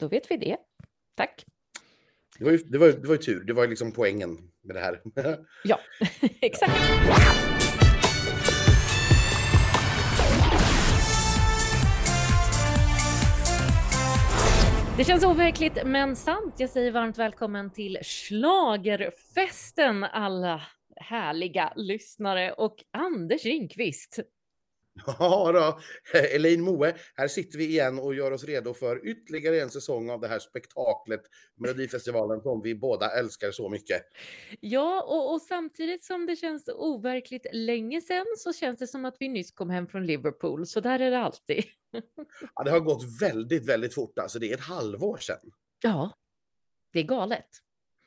Då vet vi det. Tack. Det var ju, det var, det var ju tur. Det var ju liksom poängen med det här. ja, exakt. Det känns overkligt men sant. Jag säger varmt välkommen till Slagerfesten alla härliga lyssnare och Anders Ringqvist. Ja då, Elaine Moe, här sitter vi igen och gör oss redo för ytterligare en säsong av det här spektaklet Melodifestivalen som vi båda älskar så mycket. Ja, och, och, samtidigt som det känns overkligt länge sedan så känns det som att vi nyss kom hem från Liverpool, så där är det alltid. Ja, det har gått väldigt, väldigt fort alltså. Det är ett halvår sedan. Ja, det är galet.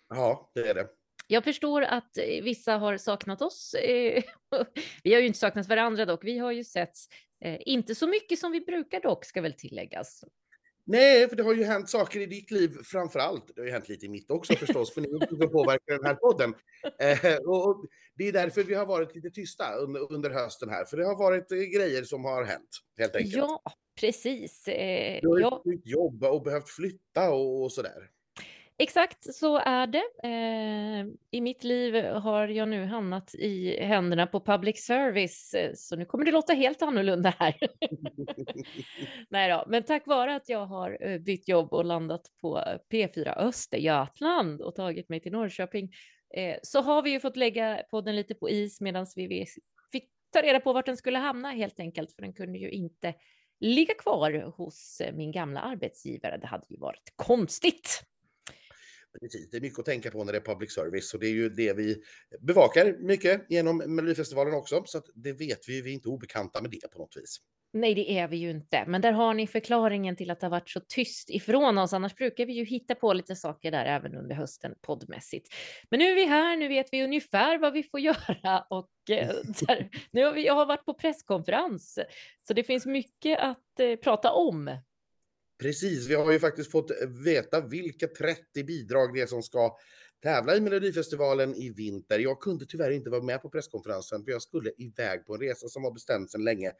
Ja, det är det. Jag förstår att eh, vissa har saknat oss. Eh, vi har ju inte saknat varandra dock. Vi har ju setts, eh, inte så mycket som vi brukar dock, ska väl tilläggas. Nej, för det har ju hänt saker i ditt liv framför allt. Det har ju hänt lite i mitt också förstås, men det påverkar den här podden. och det är därför vi har varit lite tysta under, under hösten här, för det har varit grejer som har hänt, helt enkelt. Ja, precis. du har ja. jobba och behövt flytta och, och sådär. Exakt så är det. Eh, I mitt liv har jag nu hamnat i händerna på public service, eh, så nu kommer det låta helt annorlunda här. Nej då, men tack vare att jag har eh, bytt jobb och landat på P4 Östergötland och tagit mig till Norrköping så har vi ju fått lägga podden lite på is medan vi fick ta reda på vart den skulle hamna helt enkelt, för den kunde ju inte ligga kvar hos min gamla arbetsgivare. Det hade ju varit konstigt. Precis, det är mycket att tänka på när det är public service och det är ju det vi bevakar mycket genom Melodifestivalen också, så att det vet vi, vi är inte obekanta med det på något vis. Nej, det är vi ju inte, men där har ni förklaringen till att det har varit så tyst ifrån oss. Annars brukar vi ju hitta på lite saker där även under hösten poddmässigt. Men nu är vi här, nu vet vi ungefär vad vi får göra och eh, där, nu har vi jag har varit på presskonferens, så det finns mycket att eh, prata om. Precis, vi har ju faktiskt fått veta vilka 30 bidrag det är som ska tävla i Melodifestivalen i vinter. Jag kunde tyvärr inte vara med på presskonferensen för jag skulle iväg på en resa som var bestämd sedan länge.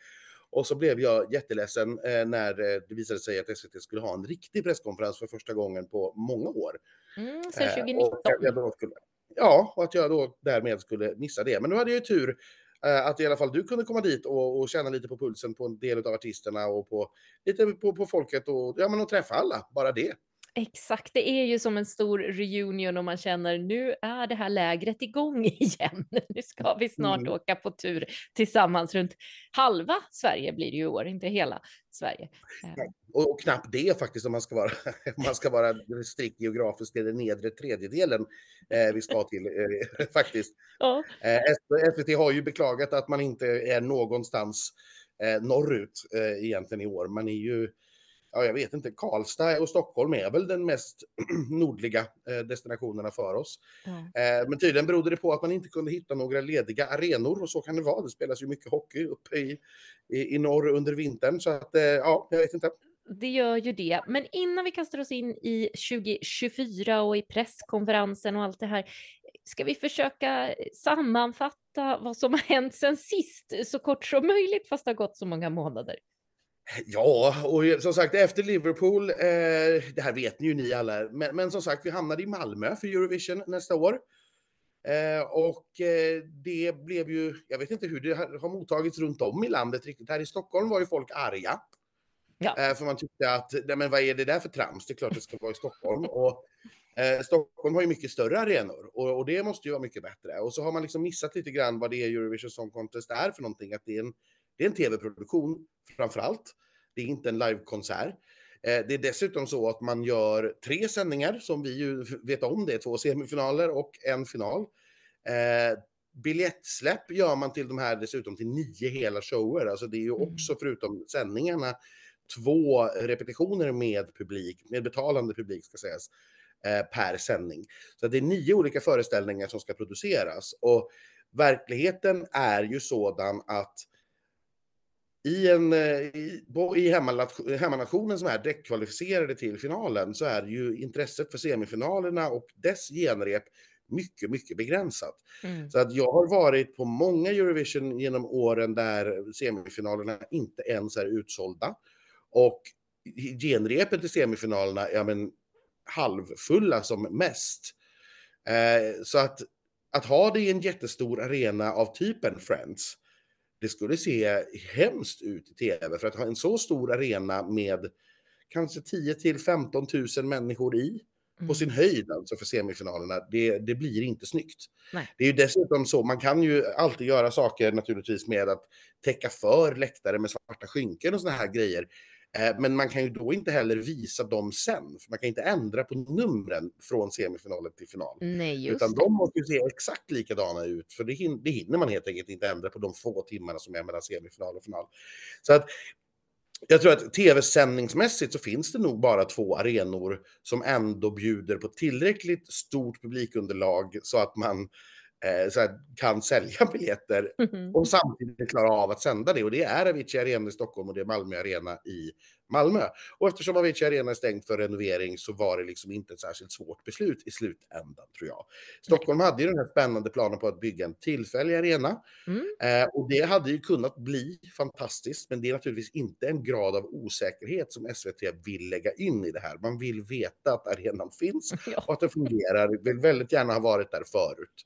Och så blev jag jätteledsen eh, när eh, det visade sig att SVT skulle ha en riktig presskonferens för första gången på många år. Mm, sen 2019. Eh, och skulle, ja, och att jag då därmed skulle missa det. Men nu hade jag ju tur Eh, Eh, att i alla fall du kunde komma dit och, och känna lite på pulsen på en del av artisterna och på lite på, på folket och, ja, men och träffa alla, bara det. Exakt, det är ju som en stor reunion och man känner nu är det här lägret igång igen. Nu ska vi snart mm. åka på tur tillsammans runt halva Sverige blir det ju i år, inte hela Sverige. Nej, och, och, knappt det faktiskt om man ska vara, man ska vara strikt geografiskt, det är den nedre tredjedelen eh, vi ska till eh, faktiskt. Ja. Eh, SVT har ju beklagat att man inte är någonstans eh, norrut eh, egentligen i år. Man är ju ja, jag vet inte, Karlstad och Stockholm är väl den mest nordliga eh, destinationerna för oss. Mm. Men tydligen berodde det på att man inte kunde hitta några lediga arenor och så kan det vara. Det spelas ju mycket hockey uppe i, i, i norr under vintern så att eh, ja, jag vet inte. Det gör ju det. Men innan vi kastar oss in i 2024 och i presskonferensen och allt det här, ska vi försöka sammanfatta vad som har hänt sen sist så kort som möjligt, fast det har gått så många månader. Ja, och som sagt efter Liverpool, eh, det här vet ni ju ni alla, men, men, som sagt vi hamnade i Malmö för Eurovision nästa år. Eh, och eh, det blev ju, jag vet inte hur det har mottagits runt om i landet riktigt. Här i Stockholm var ju folk arga. Ja. Eh, för man tyckte att, nej men vad är det där för trams? Det är klart det ska vara i Stockholm. Och, eh, Stockholm har ju mycket större arenor och, och, det måste ju vara mycket bättre. Och så har man liksom missat lite grann vad det är Eurovision Song Contest är för någonting. Att det är en det är en tv-produktion framför allt. Det är inte en livekonsert. Eh, det är dessutom så att man gör tre sändningar som vi ju vet om. Det är två semifinaler och en final. Eh, biljettsläpp gör man till de här dessutom till nio hela shower. Alltså det är ju mm. också förutom sändningarna två repetitioner med publik, med betalande publik ska sägas, eh, per sändning. Så det är nio olika föreställningar som ska produceras och verkligheten är ju sådan att i, en, eh, i, i hemmanationen som är direktkvalificerade till finalen så är ju intresset för semifinalerna och dess genrep mycket, mycket begränsat. Mm. Så att jag har varit på många Eurovision genom åren där semifinalerna inte ens är utsålda. Och genrepet till semifinalerna, ja men halvfulla som mest. Eh, så att, att ha det i en jättestor arena av typen Friends, det skulle se hemskt ut i tv. För att ha en så stor arena med kanske 10 till 15 000 människor i, på Mm. sin höjd alltså för semifinalerna, det, det blir inte snyggt. Nej. Det är ju dessutom så, man kan ju alltid göra saker naturligtvis med att täcka för läktare med svarta skynken och såna här grejer. Eh, Men man kan ju då inte heller visa dem sen, för man kan inte ändra på numren från semifinalen till final. Nej, Utan det. de måste ju se exakt likadana ut, för det, hin- det hinner man helt enkelt inte ändra på de få timmarna som är mellan semifinal och final. Så att jag tror att tv-sändningsmässigt så finns det nog bara två arenor som ändå bjuder på tillräckligt stort publikunderlag så att man så här, kan sälja biljetter Mhm. och samtidigt klara av att sända det. Och det är Avicii Arena i Stockholm och det är Malmö Arena i Malmö. Och eftersom Avicii Arena är stängd för renovering så var det liksom inte ett särskilt svårt beslut i slutändan tror jag. Stockholm hade ju den här spännande planen på att bygga en tillfällig arena. Mm. Eh, och det hade ju kunnat bli fantastiskt, men det är naturligtvis inte en grad av osäkerhet som SVT vill lägga in i det här. Man vill veta att arenan finns Ja. och att den fungerar. Vill väldigt gärna ha varit där förut.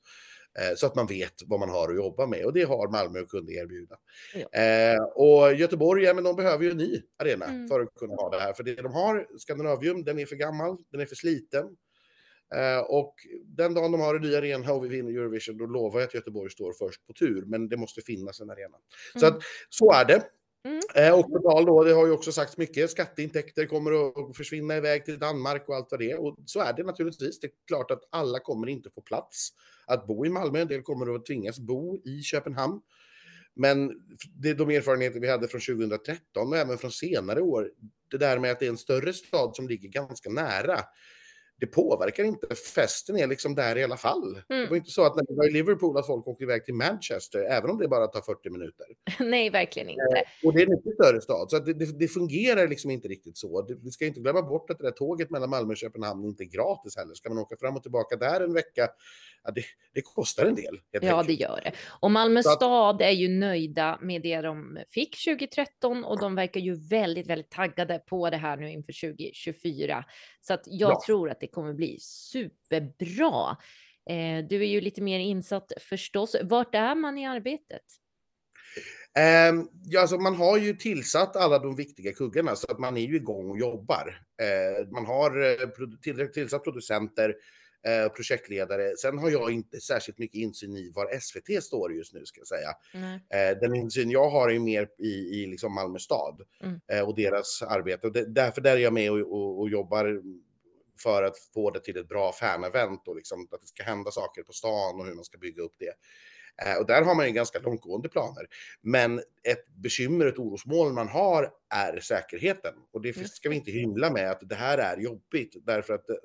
Eh, så att man vet vad man har att jobba med och det har Malmö och kunde erbjuda. Ja. Eh, och Göteborg, ja men de behöver ju en ny arena Mm. för att kunna ha det här. För det de har, Scandinavium, den är för gammal, den är för sliten. Eh, och den dagen de har en ny arena och vi vinner Eurovision, då lovar jag att Göteborg står först på tur. Men det måste finnas en arena. Så Mm. att så är det. Mm. Eh, och på då, det har ju också sagts mycket, skatteintäkter kommer att försvinna iväg till Danmark och allt vad det är. Och så är det naturligtvis. Det är klart att alla kommer inte få plats att bo i Malmö. En del kommer att tvingas bo i Köpenhamn. Men det är de erfarenheter vi hade från 2013 och även från senare år. Det där med att det är en större stad som ligger ganska nära. Det påverkar inte. Festen är liksom där i alla fall. Det Mm. var inte så att när vi var i Liverpool att folk åkte iväg till Manchester, även om det bara tar 40 minuter. Nej, verkligen inte. Och det är en mycket större stad, så det, det, det fungerar liksom inte riktigt så. Det, vi ska inte glömma bort att det där tåget mellan Malmö och Köpenhamn inte är gratis heller. Ska man åka fram och tillbaka där en vecka, ja, det, det kostar en del. Ja, det enkelt. gör det. Och Malmö att- stad är ju nöjda med det de fick 2013 och de verkar ju väldigt, väldigt taggade på det här nu inför 2024. Så att jag Ja. tror att det kommer bli superbra. Eh, du är ju lite mer insatt förstås. Vart är man i arbetet? Ehm, ja, alltså man har ju tillsatt alla de viktiga kuggarna så att man är ju igång och jobbar. Eh, man har eh, tillsatt producenter, eh, projektledare. Sen har jag inte särskilt mycket insyn i var SVT står just nu ska jag säga. Eh, den insyn jag har är mer i, i liksom Malmö stad Mm. och deras arbete. Och det, därför där är jag med och, och, och jobbar för att få det till ett bra fan-event och liksom att det ska hända saker på stan och hur man ska bygga upp det. Eh, och där har man ju ganska långtgående planer. Men ett bekymmer, ett orosmoln man har är säkerheten. Och det Just ska vi inte hymla med att det här är jobbigt därför att eh,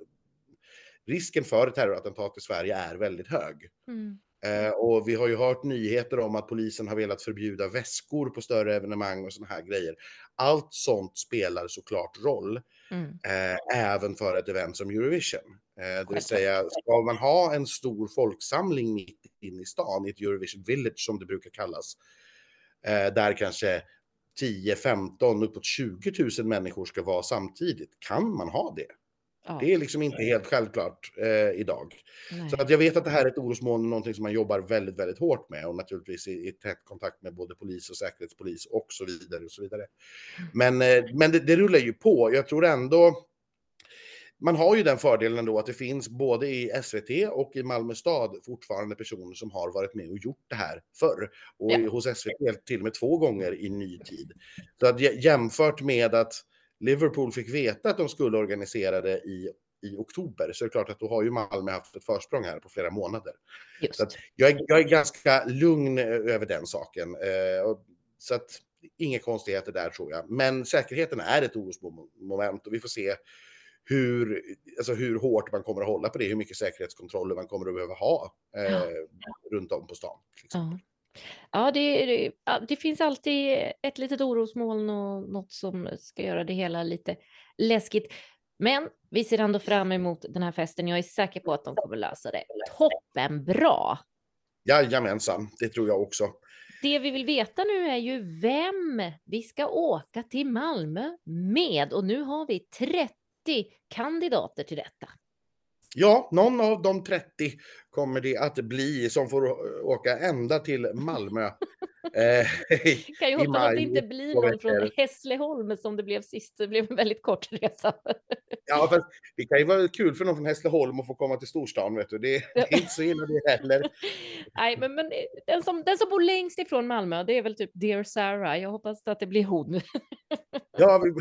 risken för terrorattentat i Sverige är väldigt hög. Mm. Eh, och vi har ju hört nyheter om att polisen har velat förbjuda väskor på större evenemang och såna här grejer. Allt sånt spelar såklart roll, Mm. eh, även för ett event som Eurovision. Eh, det vill säga, ska man ha en stor folksamling mitt inne i stan, i ett Eurovision Village som det brukar kallas, eh, där kanske 10, 15, uppåt 20 000 människor ska vara samtidigt, kan man ha det? Ja, Det är liksom inte helt självklart eh, idag. nej. Så att jag vet att det här är ett orosmoln, någonting som man jobbar väldigt, väldigt hårt med och naturligtvis i, i tät kontakt med både polis och säkerhetspolis och så vidare och så vidare. Men, eh, men det, det rullar ju på. Jag tror ändå man har ju den fördelen ändå att det finns både i SVT och i Malmö stad fortfarande personer som har varit med och gjort det här förr. Och Ja. hos SVT till och med två gånger i ny tid. Så att jä- jämfört med att Liverpool fick veta att de skulle organisera det i, i oktober så är det klart att då har ju Malmö haft ett försprång här på flera månader. Så jag, är, jag är ganska lugn eh, över den saken. Eh, så att inga konstigheter där tror jag. Men säkerheten är ett orosmoment och vi får se hur, alltså hur hårt man kommer att hålla på det, hur mycket säkerhetskontroller man kommer att behöva ha eh, Ja. runt om på stan. till exempel. Ja. Ja, det, det, det finns alltid ett litet orosmoln och något som ska göra det hela lite läskigt. Men vi ser ändå fram emot den här festen. Jag är säker på att de kommer lösa det toppenbra. Jajamensan, det tror jag också. det vi vill veta nu är ju vem vi ska åka till Malmö med och nu har vi 30 kandidater till detta. Ja, någon av de 30 kommer det att bli som får åka ända till Malmö. eh, kan ju hoppas att det inte blir någon från Hässleholm som det blev sist. Det blev en väldigt kort resa. Ja, fast det kan ju vara kul för någon från Hässleholm att få komma till storstan. Vet du. Det, det är inte så illa det heller. Nej, men, men den, som, den som bor längst ifrån Malmö, det är väl typ Dear Sarah. Jag hoppas att det blir hon. ja, vi...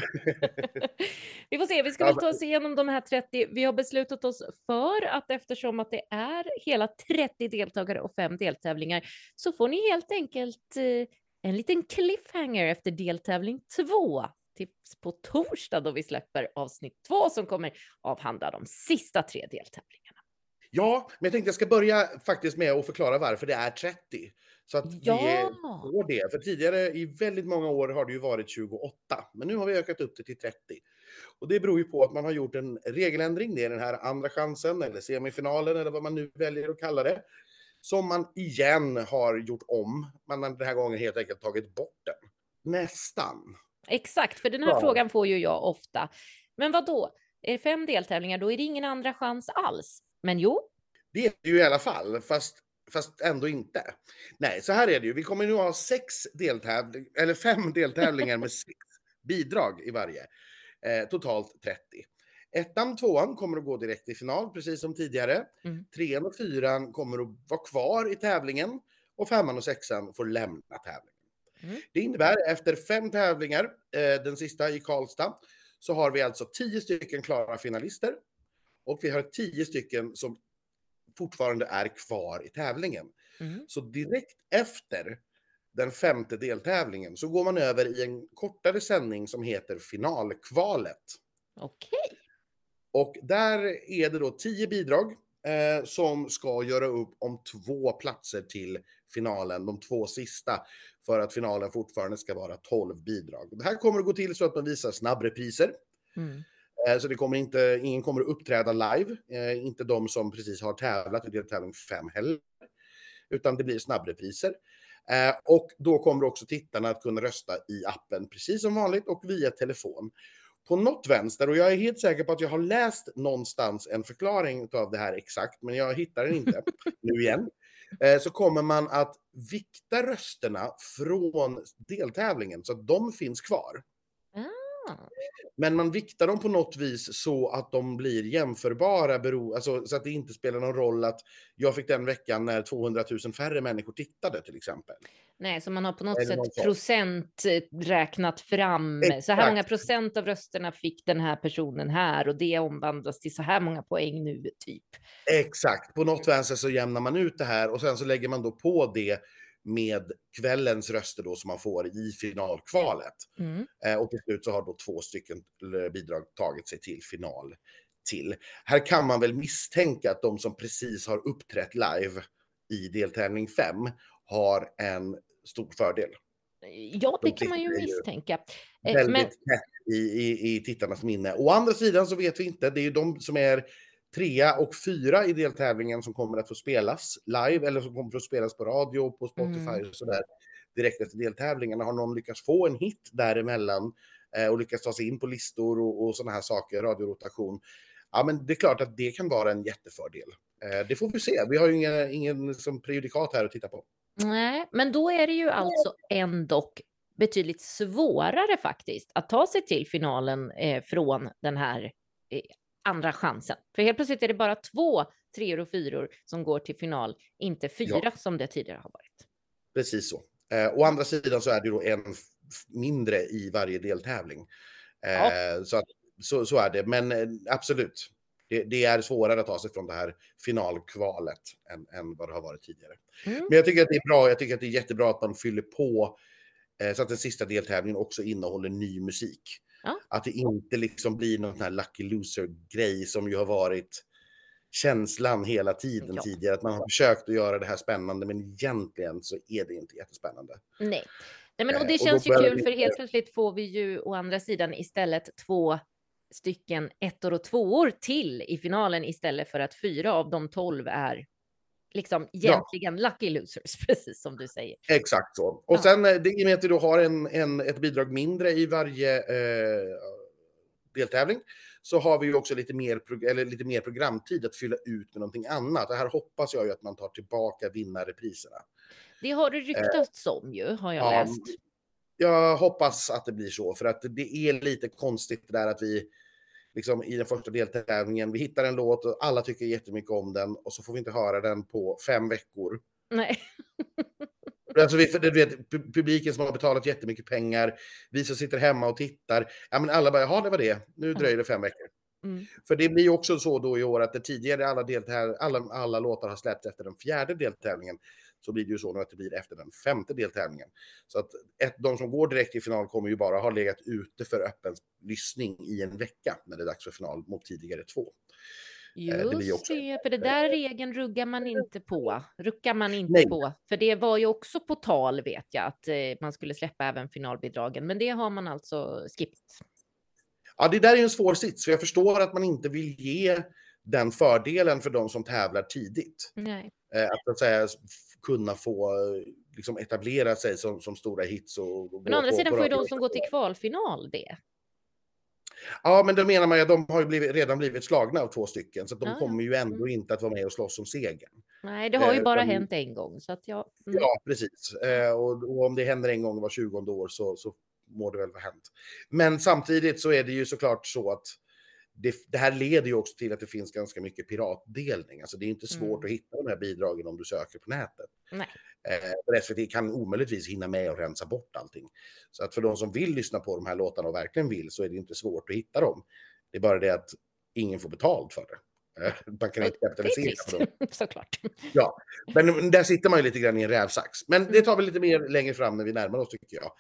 vi får se. Vi ska väl ta oss igenom de här 30. Vi har beslutat oss för att eftersom att det är hela 30 deltagare och fem deltävlingar så får ni helt enkelt eh, en liten cliffhanger efter deltävling två tips på torsdag då vi släpper avsnitt två som kommer avhandla de sista tre deltävlingarna. Ja, men jag tänkte jag ska börja faktiskt med att förklara varför det är 30. Så att ja. vi får det. För tidigare i väldigt många år har det ju varit 28, men nu har vi ökat upp det till 30. Och det beror ju på att man har gjort en regeländring. Det är den här andra chansen eller semifinalen eller vad man nu väljer att kalla det. Som man igen har gjort om. Man har den här gången helt enkelt tagit bort den. Nästan. Exakt, för den här ja. frågan får ju jag ofta. Men vad då? Är det fem deltävlingar, då är det ingen andra chans alls. Men jo. Det är det ju i alla fall, fast, fast ändå inte. Nej, så här är det ju. Vi kommer nu ha sex deltävlingar, eller fem deltävlingar med sex bidrag i varje. Eh, totalt 30. Ettan, tvåan kommer att gå direkt i final, precis som tidigare. Mm. Trean och fyran kommer att vara kvar i tävlingen och femman och sexan får lämna tävlingen. Mm. Det innebär efter fem tävlingar, eh, den sista i Karlstad, så har vi alltså tio stycken klara finalister och vi har tio stycken som fortfarande är kvar i tävlingen. Mm. Så direkt efter den femte deltävlingen så går man över i en kortare sändning som heter finalkvalet. Okej. Okay. Och där är det då tio bidrag eh, som ska göra upp om två platser till finalen, de två sista, för att finalen fortfarande ska vara tolv bidrag. Det här kommer att gå till så att man visar snabbrepriser. Mm. Eh, så det kommer inte, ingen kommer att uppträda live, eh, inte de som precis har tävlat i deltävling 5 heller, utan det blir snabbrepriser. Eh, och då kommer också tittarna att kunna rösta i appen precis som vanligt och via telefon. På något vänster, och jag är helt säker på att jag har läst någonstans en förklaring av det här exakt, men jag hittar den inte nu igen. Eh, så kommer man att vikta rösterna från deltävlingen så att de finns kvar. Men man viktar dem på något vis så att de blir jämförbara, bero, alltså, så att det inte spelar någon roll att jag fick den veckan när 200 000 färre människor tittade till exempel. Nej, så man har på något Eller sätt procent eh, räknat fram. Exakt. Så här många procent av rösterna fick den här personen här och det omvandlas till så här många poäng nu, typ. Exakt, på något vänster så jämnar man ut det här och sen så lägger man då på det med kvällens röster då som man får i finalkvalet. Mm. Eh, och till slut så har då två stycken bidrag tagit sig till final till. Här kan man väl misstänka att de som precis har uppträtt live i deltävling 5 har en stor fördel. Ja, det de kan man ju misstänka. Eh, väldigt Men... tätt i, i, i tittarnas minne. Å andra sidan så vet vi inte, det är ju de som är trea och fyra i deltävlingen som kommer att få spelas live eller som kommer att spelas på radio, på Spotify mm. och sådär direkt efter deltävlingarna. Har någon lyckats få en hit däremellan eh, och lyckats ta sig in på listor och, och sådana här saker, radiorotation. Ja, men det är klart att det kan vara en jättefördel. Eh, det får vi se. Vi har ju ingen, ingen som prejudikat här att titta på. Nej, men då är det ju alltså ändå betydligt svårare faktiskt att ta sig till finalen eh, från den här eh, andra chansen. För helt plötsligt är det bara två treor och fyror som går till final, inte fyra ja. som det tidigare har varit. Precis så. Eh, å andra sidan så är det då en mindre i varje deltävling. Eh, ja. så, att, så, så, är det, men eh, absolut. Det, det, är svårare att ta sig från det här finalkvalet än, än vad det har varit tidigare. Mm. Men jag tycker att det är bra. Jag tycker att det är jättebra att man fyller på eh, så att den sista deltävlingen också innehåller ny musik. Ja. Att det inte liksom blir någon sån här lucky loser-grej som ju har varit känslan hela tiden ja. tidigare. Att man har försökt att göra det här spännande, men egentligen så är det inte jättespännande. Nej. Nej men, och det eh, känns och ju kul, för helt plötsligt får vi ju å andra sidan istället två stycken ettor och tvåor till i finalen istället för att fyra av de tolv är liksom egentligen ja. lucky losers, precis som du säger. Exakt så. Och ja. sen det, i och med att du då har en, en, ett bidrag mindre i varje eh, deltävling så har vi ju också lite mer, eller lite mer programtid att fylla ut med någonting annat. Och här hoppas jag ju att man tar tillbaka vinnarrepriserna. Det har det ryktats eh, om ju, har jag ja, läst. Jag hoppas att det blir så, för att det är lite konstigt där att vi liksom i den första deltävlingen, vi hittar en låt och alla tycker jättemycket om den och så får vi inte höra den på fem veckor. Nej. Alltså vi, du vet, publiken som har betalat jättemycket pengar, vi som sitter hemma och tittar. Ja, men alla bara, jaha, det var det. Nu dröjer det fem veckor. Mm. För det blir också så då i år att det tidigare alla, deltäv- alla, alla låtar har släppts efter den fjärde deltävlingen så blir det ju så nu att det blir efter den femte deltävlingen. Så att ett, de som går direkt till final kommer ju bara ha legat ute för öppen lyssning i en vecka när det är dags för final mot tidigare två. Eh, Just det, det, för det där regeln ruggar man inte på. Ruckar man inte Nej. på. För det var ju också på tal vet jag att eh, man skulle släppa även finalbidragen. Men det har man alltså skippat. Ja, det där är en svår sits. För jag förstår att man inte vill ge den fördelen för de som tävlar tidigt. Nej. Eh, att, att säga, kunna få liksom, etablera sig som, som stora hits. Och, och Men å andra sidan får ju de som går till kvalfinal det. Ja, men då menar man ju att de har ju blivit, redan blivit slagna av två stycken, så de ah, kommer ju ändå mm. inte att vara med och slåss om segern. Nej, det har ju bara eh, hänt en gång. Så att jag, mm. Ja, precis. Eh, och, och, om det händer en gång var 20 år så, så må det väl vara hänt. Men samtidigt så är det ju såklart så att det, det, här leder ju också till att det finns ganska mycket piratdelning. Alltså det är inte svårt mm. att hitta de här bidragen om du söker på nätet. Nej. Eh, SVT kan omöjligtvis hinna med och rensa bort allting. Så att för de som vill lyssna på de här låtarna och verkligen vill så är det inte svårt att hitta dem. Det är bara det att ingen får betalt för det. Eh, man kan inte kapitalisera på dem. Såklart. Ja, men där sitter man ju lite grann i en rävsax. Men det tar vi lite mer längre fram när vi närmar oss tycker jag.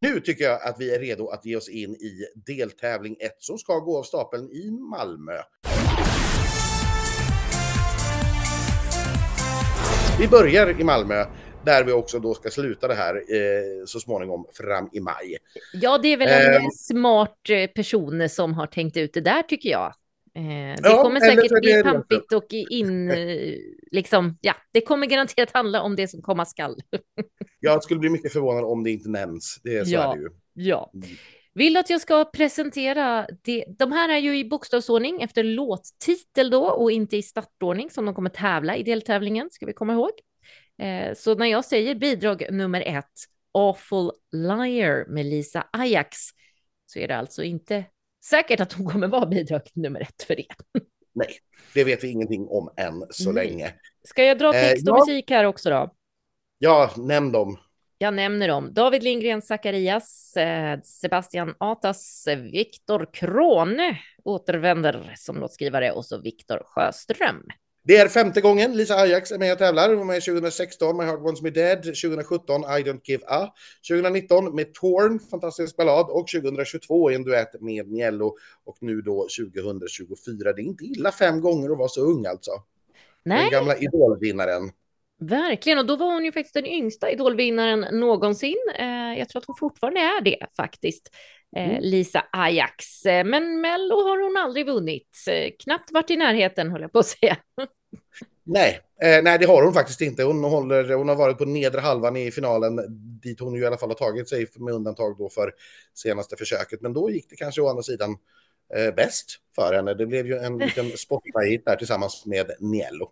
Nu tycker jag att vi är redo att ge oss in i deltävling 1 som ska gå av stapeln i Malmö. Vi börjar i Malmö där vi också då ska sluta det här eh, så småningom fram i maj. Ja, det är väl en eh, smart person som har tänkt ut det där tycker jag. Eh, det ja, kommer säkert bli pampigt och in, eh, liksom, ja, det kommer garanterat handla om det som komma skall. jag skulle bli mycket förvånad om det inte nämns. Det är så ja, är det ju. Ja. Mm. Vill att jag ska presentera det? De här är ju i bokstavsordning efter låttitel då och inte i startordning som de kommer tävla i deltävlingen, ska vi komma ihåg. Eh, så när jag säger bidrag nummer ett, Awful Liar med Lisa Ajax, så är det alltså inte säkert att hon kommer vara bidrag nummer ett för det. Nej, det vet vi ingenting om än så Nej. länge. Ska jag dra text och eh, ja. musik här också då? Ja, nämn dem. Jag nämner dem. David Lindgren Zacharias, eh, Sebastian Atas, Viktor Krone återvänder som låtskrivare och så Viktor Sjöström. Det är femte gången Lisa Ajax är med och tävlar. Hon var med 2016 med Heart Wants Me Dead, 2017 I Don't Give A, 2019 med Torn, fantastisk ballad, och 2022 i en duett med Niello och nu då 2024. Det är inte illa fem gånger att vara så ung alltså. Nej. Den gamla idolvinnaren. Verkligen, och då var hon ju faktiskt den yngsta idolvinnaren någonsin. Eh, jag tror att hon fortfarande är det faktiskt. Eh, mm. Lisa Ajax. Eh, men Mello har hon aldrig vunnit. Knappt varit i närheten, höll jag på att säga. Nej, eh, nej, det har hon faktiskt inte. Hon, håller, hon har varit på nedre halvan i finalen, dit hon ju i alla fall har tagit sig med undantag då för senaste försöket. Men då gick det kanske å andra sidan eh, bäst för henne. Det blev ju en liten Spotify-hit där tillsammans med Niello.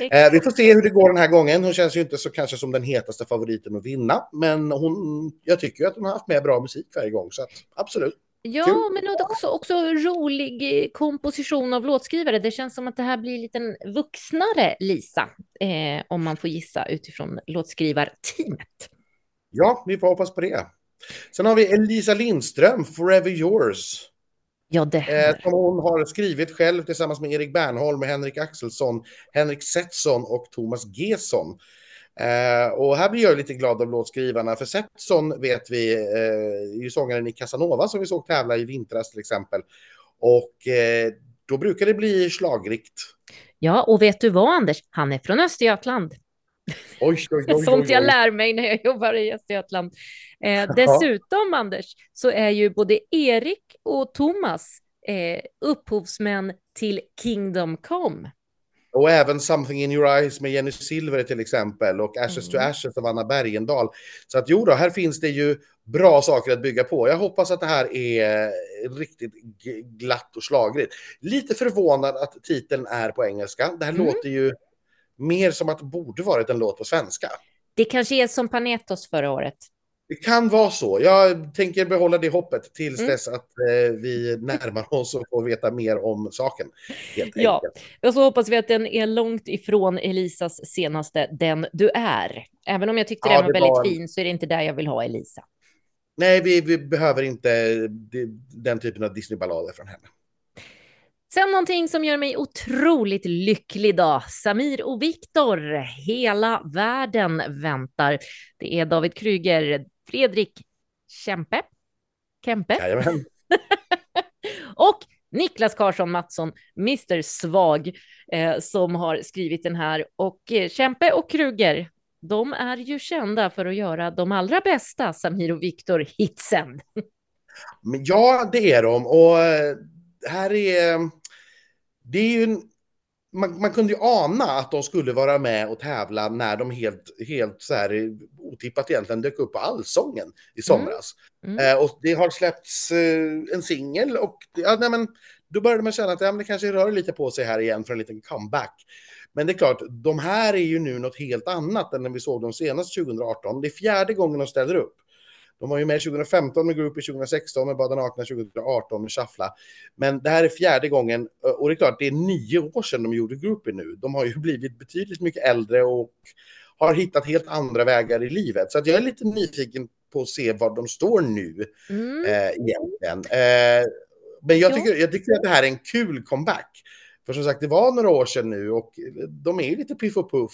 Eh, vi får se hur det går den här gången. Hon känns ju inte så kanske som den hetaste favoriten att vinna, men hon, jag tycker ju att hon har haft med bra musik varje gång, så att, absolut. Ja, Kul. men också, också rolig komposition av låtskrivare. Det känns som att det här blir en liten vuxnare Lisa, eh, om man får gissa utifrån låtskrivarteamet. Ja, vi får hoppas på det. Sen har vi Elisa Lindström, Forever Yours. Ja, det. Eh, som hon har skrivit själv tillsammans med Erik Bernholm, Henrik Axelsson, Henrik Setson och Thomas Gesson. Eh, och här blir jag lite glad av låtskrivarna, för Setson vet vi eh, är ju sångaren i Casanova som vi såg tävla i vintras till exempel. Och eh, då brukar det bli slagrikt. Ja, och vet du vad Anders? Han är från Östergötland. Oj, oj, oj, Sånt jag lär mig när jag jobbar i Östergötland. Eh, dessutom, Anders, så är ju både Erik och Thomas eh, upphovsmän till Kingdom Come. Och även Something in your eyes med Jenny Silver till exempel och Ashes to Mm. Ashes av Anna Bergendahl. Så att jo då, här finns det ju bra saker att bygga på. Jag hoppas att det här är riktigt glatt och slagrigt. Lite förvånad att titeln är på engelska. Det här Mm. låter ju mer som att det borde varit en låt på svenska. Det kanske är som Panetos förra året. Det kan vara så. Jag tänker behålla det hoppet tills Mm. dess att eh, vi närmar oss och får veta mer om saken. Ja. Och så hoppas vi att den är långt ifrån Elisas senaste Den du är. Även om jag tyckte Ja, den var väldigt var fin så är det inte där jag vill ha Elisa. Nej, vi, vi behöver inte det- den typen av Disney-ballader från henne. Sen någonting som gör mig otroligt lycklig då. Samir och Viktor. Hela världen väntar. Det är David Kryger, Fredrik Kempe, Kempe Jajamän. och Niklas Karlsson Mattsson, Mr Svag, eh, som har skrivit den här. Och eh, Kempe och Kryger, de är ju kända för att göra de allra bästa Samir och Viktor-hitsen. Ja, det är de. Och eh, här är... Det är ju en, man, man kunde ju ana att de skulle vara med och tävla när de helt, helt så här otippat egentligen dök upp på Allsången i somras. Mm. Eh, och det har släppts eh, en singel och ja, nej, men, då började man känna att ja, men det kanske rör lite på sig här igen för en liten comeback. Men det är klart, de här är ju nu något helt annat än när vi såg dem senast 2018. Det är fjärde gången de ställer upp. De var ju med 2015 med Groupie, 2016 med Bada Nakna, 2018 med Shuffla. Men det här är fjärde gången och det är klart, det är nio år sedan de gjorde Groupie nu. De har ju blivit betydligt mycket äldre och har hittat helt andra vägar i livet. Så att jag är lite nyfiken på att se var de står nu Mm. eh, egentligen. Eh, men jag Ja. tycker, jag tycker att det här är en kul comeback. För som sagt, det var några år sedan nu och de är lite piff och puff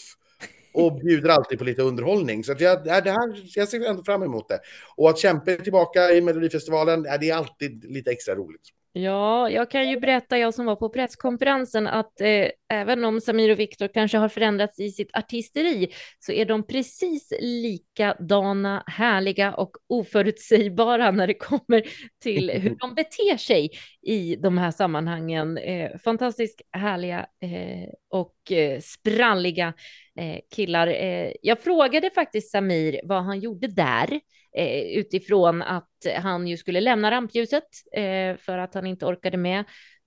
och bjuder alltid på lite underhållning. Så att jag, det här, jag ser ändå fram emot det. Och att kämpa tillbaka i Melodifestivalen, det är alltid lite extra roligt. Ja, jag kan ju berätta, jag som var på presskonferensen, att eh, även om Samir och Viktor kanske har förändrats i sitt artisteri så är de precis likadana, härliga och oförutsägbara när det kommer till hur de beter sig i de här sammanhangen. Eh, fantastiskt härliga eh, och eh, spralliga eh, killar. Eh, jag frågade faktiskt Samir vad han gjorde där eh, utifrån att han ju skulle lämna rampljuset eh, för att han inte orkade med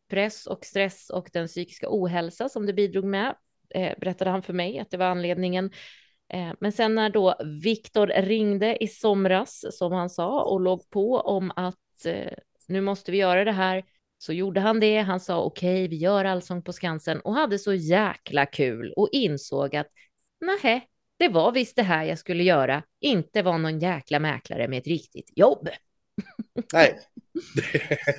press och stress och den psykiska ohälsa som det bidrog med, eh, berättade han för mig att det var anledningen. Eh, men sen när då Viktor ringde i somras, som han sa, och låg på om att eh, nu måste vi göra det här, så gjorde han det. Han sa okej, vi gör Allsång på Skansen och hade så jäkla kul och insåg att nej, det var visst det här jag skulle göra, inte vara någon jäkla mäklare med ett riktigt jobb. Nej.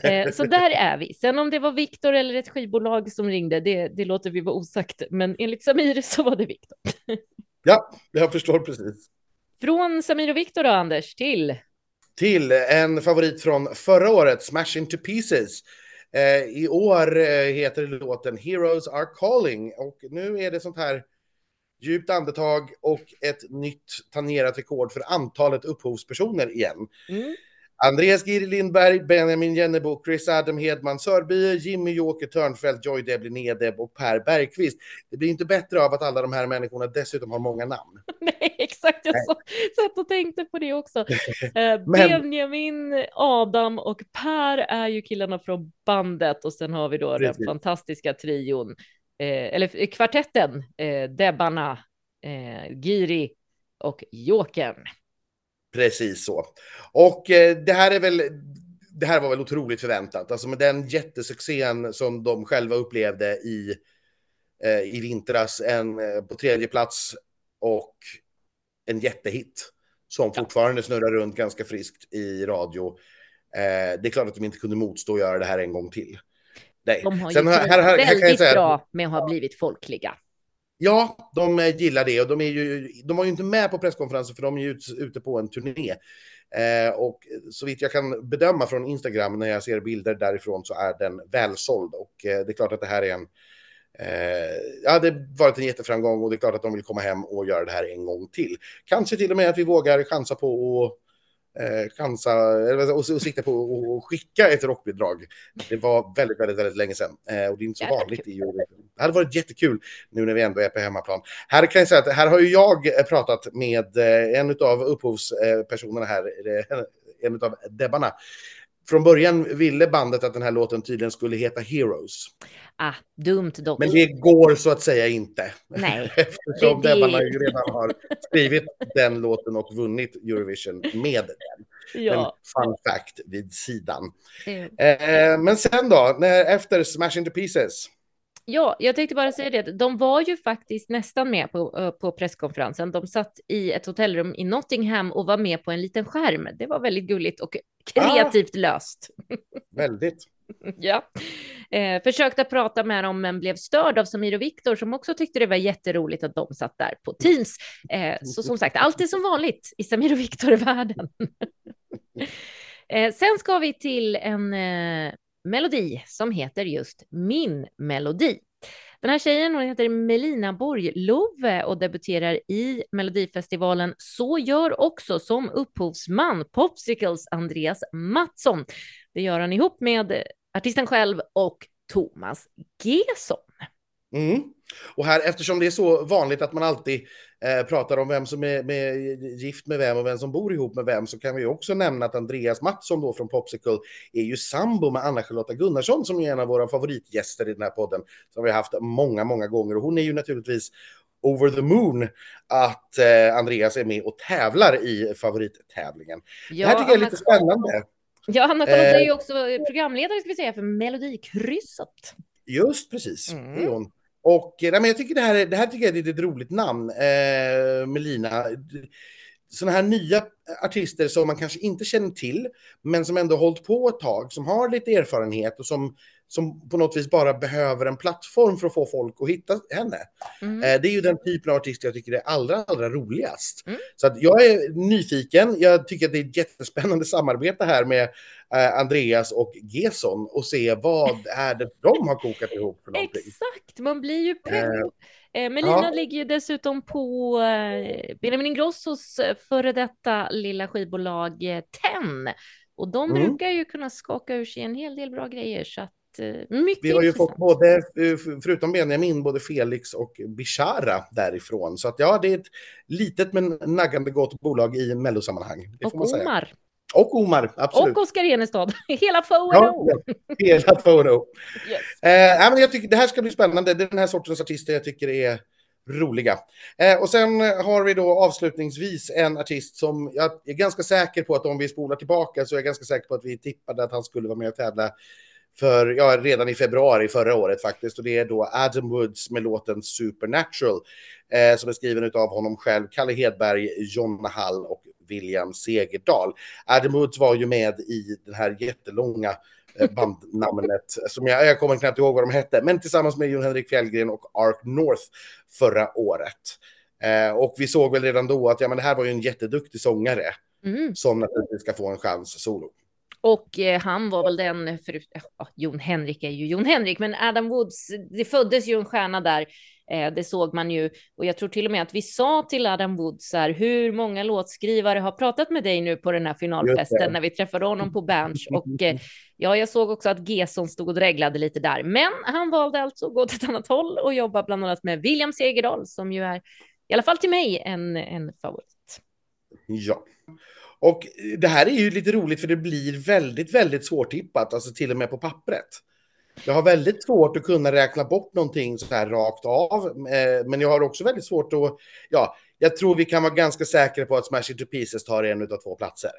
Eh, så där är vi. Sen om det var Viktor eller ett skivbolag som ringde, det, det låter vi vara osagt. Men enligt Samir så var det Viktor. ja, jag förstår precis. Från Samir och Viktor då, Anders, till? Till en favorit från förra året, Smash Into Pieces. Eh, I år eh, heter låten Heroes Are Calling och nu är det sånt här djupt andetag och ett nytt tangerat rekord för antalet upphovspersoner igen. Mm. Andreas Giri Lindberg, Benjamin Jennebo, Chris Adam Hedman Sörby, Jimmy Joker Törnfeldt, Joy Deblin Edeb och Per Bergqvist. Det blir inte bättre av att alla de här människorna dessutom har många namn. Nej, exakt. Jag Nej. satt och tänkte på det också. Eh, Men- Benjamin, Adam och Per är ju killarna från bandet och sen har vi då den Precis. fantastiska trion, eller eh, kvartetten, eh, Debbarna, eh, Giri och Jokern. Precis så. Och det här är väl, det här var väl otroligt förväntat. Alltså med den jättesuccén som de själva upplevde i, eh, i vintras, en eh, på tredje plats och en jättehit som Ja. fortfarande snurrar runt ganska friskt i radio. Eh, det är klart att de inte kunde motstå att göra det här en gång till. Nej. De har Sen här- här- kan jag väldigt säga- bra med att ha blivit folkliga. Ja, de eh, gillar det och de, är ju, de var ju inte med på presskonferensen för de är ju ut, ute på en turné. Eh, och så vitt jag kan bedöma från Instagram när jag ser bilder därifrån så är den välsåld och eh, det är klart att det här är en eh, ja, det har varit en jätteframgång och det är klart att de vill komma hem och göra det här en gång till. Kanske till och med att vi vågar chansa på att eh, chansa och, och sikta på att skicka ett rockbidrag. Det var väldigt, väldigt, väldigt länge sedan eh, och det är inte så Jävlar, vanligt i Eurovision. Det hade varit jättekul nu när vi ändå är på hemmaplan. Här kan jag säga att här har ju jag pratat med en av upphovspersonerna här, en av Debbarna. Från början ville bandet att den här låten tydligen skulle heta Heroes. Ah, dumt dock. Men det går så att säga inte. Nej. Eftersom det, Debbarna ju redan har skrivit den låten och vunnit Eurovision med den. Ja. Men fun fact vid sidan. Mm. Eh, men sen då, när, efter Smash Into Pieces. Ja, jag tänkte bara säga det. De var ju faktiskt nästan med på, på presskonferensen. De satt i ett hotellrum i Nottingham och var med på en liten skärm. Det var väldigt gulligt och kreativt ah, löst. Väldigt. ja. Eh, försökte prata med dem, men blev störd av Samir och Viktor som också tyckte det var jätteroligt att de satt där på Teams. Eh, så som sagt, allt är som vanligt i Samir och Viktor-världen. eh, sen ska vi till en eh, melodi som heter just Min melodi. Den här tjejen hon heter Melina Borglove och debuterar i Melodifestivalen Så gör också som upphovsman Popsicles Andreas Mattsson. Det gör han ihop med artisten själv och Thomas Gesson. Mm. Och här, eftersom det är så vanligt att man alltid pratar om vem som är med, gift med vem och vem som bor ihop med vem, så kan vi också nämna att Andreas Mattsson då från Popsicle är ju sambo med Anna-Charlotta Gunnarsson som är en av våra favoritgäster i den här podden, som vi har haft många, många gånger. Och hon är ju naturligtvis over the moon att eh, Andreas är med och tävlar i favorittävlingen. Ja, det här tycker jag är lite spännande. Ja, Anna-Charlotta är ju eh, också programledare ska vi säga för Melodikrysset. Just precis, mm. det är hon. Och eh, nej, men jag tycker det här, det här tycker jag är ett roligt namn, eh, Melina. Sådana här nya artister som man kanske inte känner till, men som ändå hållit på ett tag, som har lite erfarenhet och som som på något vis bara behöver en plattform för att få folk att hitta henne. Mm. Eh, det är ju den typen av artist jag tycker är allra, allra roligast. Mm. Så att jag är nyfiken. Jag tycker att det är ett jättespännande samarbete här med eh, Andreas och Gesson och se vad är det de har kokat ihop för någonting. Exakt, man blir ju pepp. Eh, Melina ja. ligger ju dessutom på Benjamin Ingrossos före detta lilla skivbolag Ten. Och de mm. brukar ju kunna skaka ur sig en hel del bra grejer. Så att mycket Vi har ju fått både, eh, förutom Benjamin, både Felix och Bishara därifrån. Så att ja, det är ett litet men naggande gott bolag i mellosammanhang. och Omar. Och Omar, absolut. Och Oskar Enestad. Hela Fono. Ja, hela Fono. yes. eh, men jag tycker det här ska bli spännande. Det är den här sortens artister jag tycker är roliga. Eh, och sen har vi då avslutningsvis en artist som jag är ganska säker på att om vi spolar tillbaka så är jag ganska säker på att vi tippade att han skulle vara med och tävla för, ja, redan i februari förra året faktiskt. Och det är då Adam Woods med låten Supernatural eh, som är skriven av honom själv, Kalle Hedberg, Jonna Hall och William Segerdahl. Adam Woods var ju med i den här jättelånga eh, bandnamnet som jag, jag kommer knappt ihåg vad de hette, men tillsammans med Jon Henrik Fjällgren och Ark North förra året. Eh, och vi såg väl redan då att ja, men det här var ju en jätteduktig sångare mm. som naturligtvis ska få en chans solo. Och eh, han var väl den, för, ja, Jon Henrik är ju Jon Henrik, men Adam Woods, det föddes ju en stjärna där. Eh, det såg man ju och jag tror till och med att vi sa till Adam Woods här, hur många låtskrivare har pratat med dig nu på den här finalfesten när vi träffade honom på Berns och eh, ja, jag såg också att Gesson stod och dreglade lite där, men han valde alltså att gå till ett annat håll och jobba bland annat med William Segerdahl som ju är i alla fall till mig en, en favorit. Ja. Och det här är ju lite roligt för det blir väldigt, väldigt svårtippat, alltså till och med på pappret. Jag har väldigt svårt att kunna räkna bort någonting så här rakt av, eh, men jag har också väldigt svårt att, ja, jag tror vi kan vara ganska säkra på att Smash Into Pieces tar en av två platser.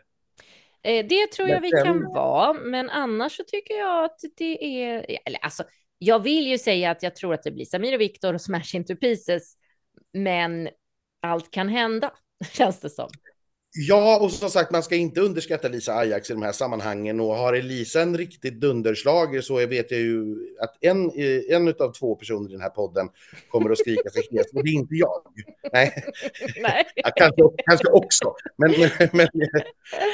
Eh, det tror jag vi kan vara, men annars så tycker jag att det är, eller alltså, jag vill ju säga att jag tror att det blir Samir och Viktor och Smash Into Pieces, men allt kan hända, känns det som. Ja, och som sagt, man ska inte underskatta Lisa Ajax i de här sammanhangen. Och har Elisa en riktigt dunderslag så vet jag ju att en, en av två personer i den här podden kommer att skrika sig hes. Och det är inte jag. Nej, Nej. Ja, kanske, kanske också. Men, men,